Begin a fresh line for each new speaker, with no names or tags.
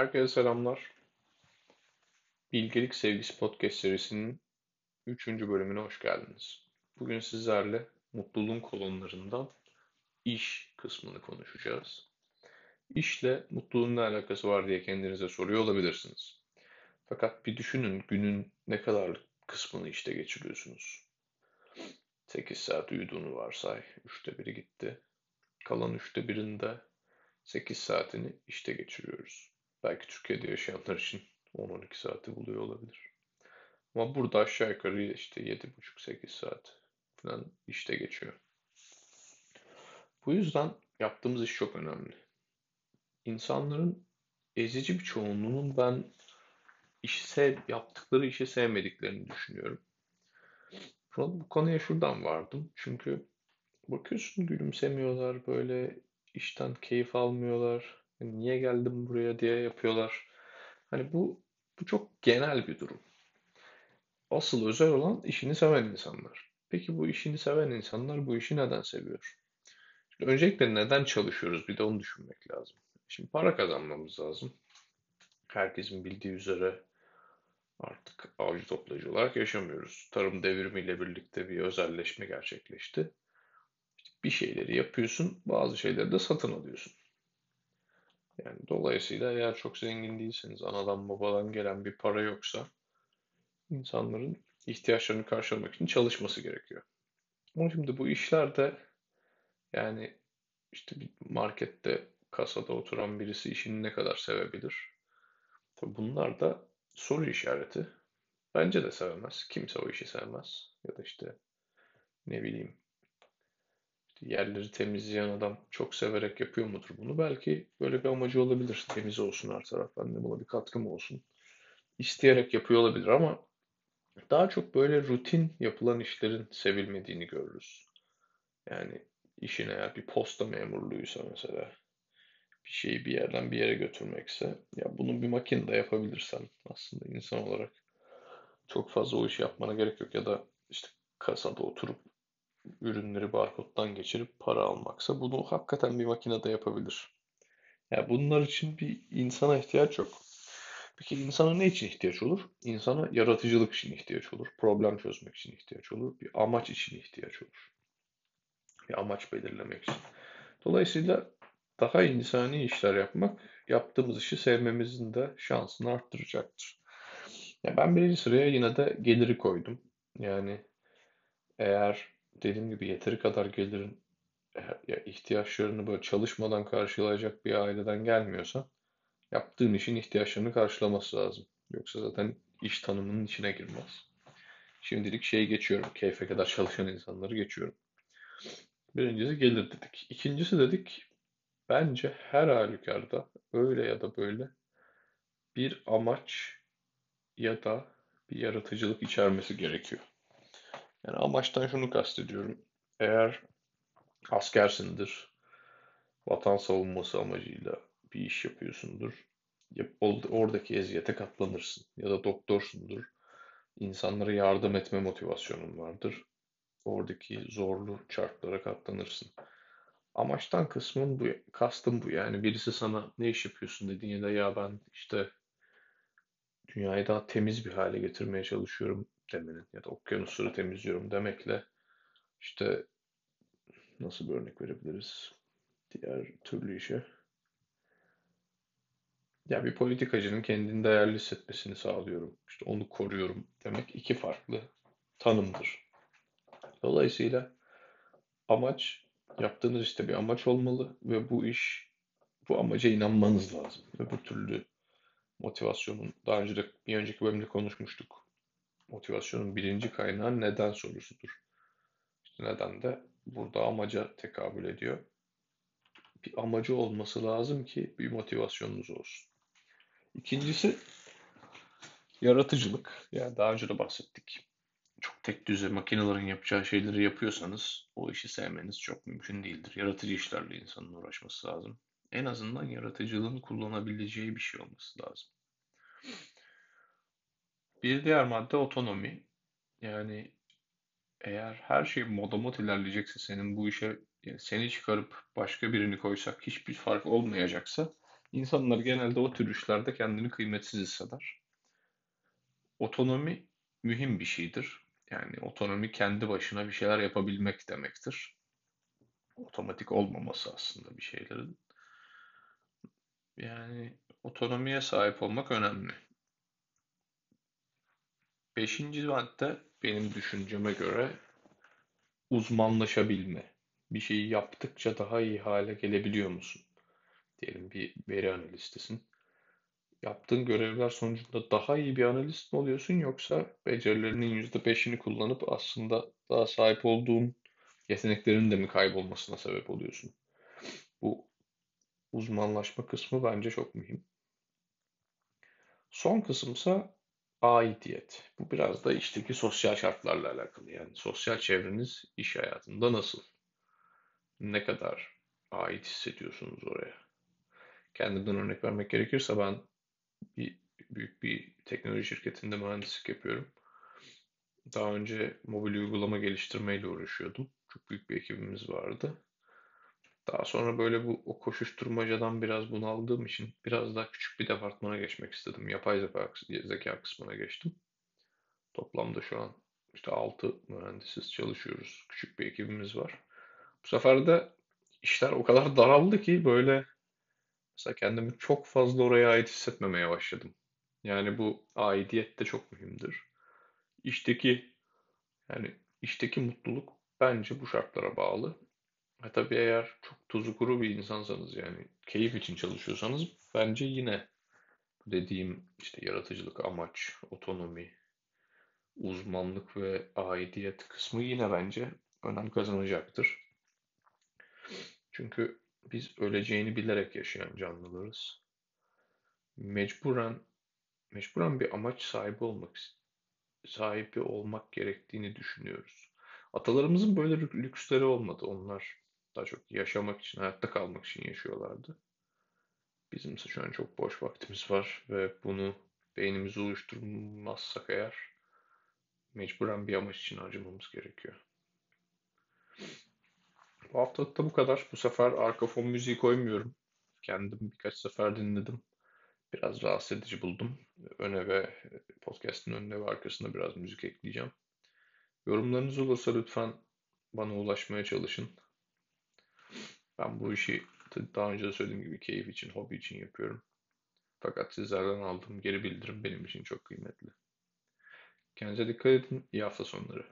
Herkese selamlar. Bilgelik Sevgisi Podcast serisinin 3. bölümüne hoş geldiniz. Bugün sizlerle mutluluğun kolonlarından iş kısmını konuşacağız. İşle mutluluğun ne alakası var diye kendinize soruyor olabilirsiniz. Fakat bir düşünün günün ne kadar kısmını işte geçiriyorsunuz. 8 saat uyuduğunu varsay. 3'te biri gitti. Kalan 3'te birinde 8 saatini işte geçiriyoruz. Belki Türkiye'de yaşayanlar için 10-12 saati buluyor olabilir. Ama burada aşağı yukarı işte 7,5-8 saat falan işte geçiyor. Bu yüzden yaptığımız iş çok önemli. İnsanların ezici bir çoğunluğunun ben işi sev, yaptıkları işi sevmediklerini düşünüyorum. Bu konuya şuradan vardım. Çünkü bakıyorsun gülümsemiyorlar böyle işten keyif almıyorlar. Hani niye geldim buraya diye yapıyorlar. Hani bu bu çok genel bir durum. Asıl özel olan işini seven insanlar. Peki bu işini seven insanlar bu işi neden seviyor? Şimdi öncelikle neden çalışıyoruz bir de onu düşünmek lazım. Şimdi para kazanmamız lazım. Herkesin bildiği üzere artık avcı toplayıcı olarak yaşamıyoruz. Tarım devrimiyle birlikte bir özelleşme gerçekleşti. İşte bir şeyleri yapıyorsun, bazı şeyleri de satın alıyorsun. Yani dolayısıyla eğer çok zengin değilseniz, anadan babadan gelen bir para yoksa insanların ihtiyaçlarını karşılamak için çalışması gerekiyor. Ama şimdi bu işlerde yani işte bir markette kasada oturan birisi işini ne kadar sevebilir? Bunlar da soru işareti. Bence de sevemez. Kimse o işi sevmez. Ya da işte ne bileyim yerleri temizleyen adam çok severek yapıyor mudur bunu? Belki böyle bir amacı olabilir. Temiz olsun her taraf. Ben de buna bir katkım olsun. İsteyerek yapıyor olabilir ama daha çok böyle rutin yapılan işlerin sevilmediğini görürüz. Yani işin eğer bir posta memurluğuysa mesela bir şeyi bir yerden bir yere götürmekse ya bunu bir makinede yapabilirsen aslında insan olarak çok fazla o işi yapmana gerek yok ya da işte kasada oturup ürünleri barkoddan geçirip para almaksa bunu hakikaten bir makinede yapabilir. Yani bunlar için bir insana ihtiyaç yok. Peki insana ne için ihtiyaç olur? İnsana yaratıcılık için ihtiyaç olur. Problem çözmek için ihtiyaç olur. Bir amaç için ihtiyaç olur. Bir amaç belirlemek için. Dolayısıyla daha insani işler yapmak yaptığımız işi sevmemizin de şansını arttıracaktır. Ya ben birinci sıraya yine de geliri koydum. Yani eğer dediğim gibi yeteri kadar gelirin ya ihtiyaçlarını böyle çalışmadan karşılayacak bir aileden gelmiyorsa yaptığın işin ihtiyaçlarını karşılaması lazım. Yoksa zaten iş tanımının içine girmez. Şimdilik şeyi geçiyorum. Keyfe kadar çalışan insanları geçiyorum. Birincisi gelir dedik. İkincisi dedik bence her halükarda öyle ya da böyle bir amaç ya da bir yaratıcılık içermesi gerekiyor. Yani amaçtan şunu kastediyorum. Eğer askersindir, vatan savunması amacıyla bir iş yapıyorsundur. Oradaki eziyete katlanırsın. Ya da doktorsundur. İnsanlara yardım etme motivasyonun vardır. Oradaki zorlu şartlara katlanırsın. Amaçtan kısmın bu, kastım bu. Yani birisi sana ne iş yapıyorsun dediğin ya da ya ben işte dünyayı daha temiz bir hale getirmeye çalışıyorum demenin ya da okyanusları temizliyorum demekle işte nasıl bir örnek verebiliriz diğer türlü işe? Ya bir politikacının kendini değerli hissetmesini sağlıyorum. İşte onu koruyorum demek iki farklı tanımdır. Dolayısıyla amaç yaptığınız işte bir amaç olmalı ve bu iş bu amaca inanmanız lazım. Öbür türlü motivasyonun daha önce de bir önceki bölümde konuşmuştuk. Motivasyonun birinci kaynağı neden sorusudur. İşte neden de burada amaca tekabül ediyor. Bir amacı olması lazım ki bir motivasyonunuz olsun. İkincisi yaratıcılık. Yani daha önce de bahsettik. Çok tek düze makinelerin yapacağı şeyleri yapıyorsanız o işi sevmeniz çok mümkün değildir. Yaratıcı işlerle insanın uğraşması lazım. En azından yaratıcılığın kullanabileceği bir şey olması lazım. Bir diğer madde otonomi. Yani eğer her şey modamot ilerleyecekse senin bu işe yani seni çıkarıp başka birini koysak hiçbir fark olmayacaksa İnsanlar genelde o tür işlerde kendini kıymetsiz hisseder. Otonomi mühim bir şeydir. Yani otonomi kendi başına bir şeyler yapabilmek demektir. Otomatik olmaması aslında bir şeylerin. Yani otonomiye sahip olmak önemli. Beşinci madde benim düşünceme göre uzmanlaşabilme. Bir şeyi yaptıkça daha iyi hale gelebiliyor musun? Diyelim bir veri analistisin. Yaptığın görevler sonucunda daha iyi bir analist mi oluyorsun yoksa becerilerinin %5'ini kullanıp aslında daha sahip olduğun yeteneklerin de mi kaybolmasına sebep oluyorsun? Bu uzmanlaşma kısmı bence çok mühim. Son kısımsa aidiyet. Bu biraz da işteki sosyal şartlarla alakalı. Yani sosyal çevreniz iş hayatında nasıl? Ne kadar ait hissediyorsunuz oraya? Kendimden örnek vermek gerekirse ben bir büyük bir teknoloji şirketinde mühendislik yapıyorum. Daha önce mobil uygulama geliştirmeyle uğraşıyordum. Çok büyük bir ekibimiz vardı. Daha sonra böyle bu o koşuşturmacadan biraz bunaldığım için biraz daha küçük bir departmana geçmek istedim. Yapay zeka, kısmına geçtim. Toplamda şu an işte 6 mühendisiz çalışıyoruz. Küçük bir ekibimiz var. Bu sefer de işler o kadar daraldı ki böyle mesela kendimi çok fazla oraya ait hissetmemeye başladım. Yani bu aidiyet de çok mühimdir. İşteki yani işteki mutluluk bence bu şartlara bağlı. E tabii eğer çok tuzu kuru bir insansanız yani keyif için çalışıyorsanız bence yine dediğim işte yaratıcılık, amaç, otonomi, uzmanlık ve aidiyet kısmı yine bence önem kazanacaktır. Çünkü biz öleceğini bilerek yaşayan canlılarız. Mecburen mecburen bir amaç sahibi olmak sahibi olmak gerektiğini düşünüyoruz. Atalarımızın böyle lüksleri olmadı. Onlar daha çok yaşamak için, hayatta kalmak için yaşıyorlardı. Bizim ise şu an çok boş vaktimiz var ve bunu beynimizi uyuşturmazsak eğer mecburen bir amaç için harcamamız gerekiyor. Bu haftalık da bu kadar. Bu sefer arka fon müziği koymuyorum. Kendim birkaç sefer dinledim. Biraz rahatsız edici buldum. Öne ve podcast'ın önüne ve arkasına biraz müzik ekleyeceğim. Yorumlarınız olursa lütfen bana ulaşmaya çalışın. Ben bu işi daha önce de söylediğim gibi keyif için, hobi için yapıyorum. Fakat sizlerden aldığım geri bildirim benim için çok kıymetli. Kendinize dikkat edin. İyi hafta sonları.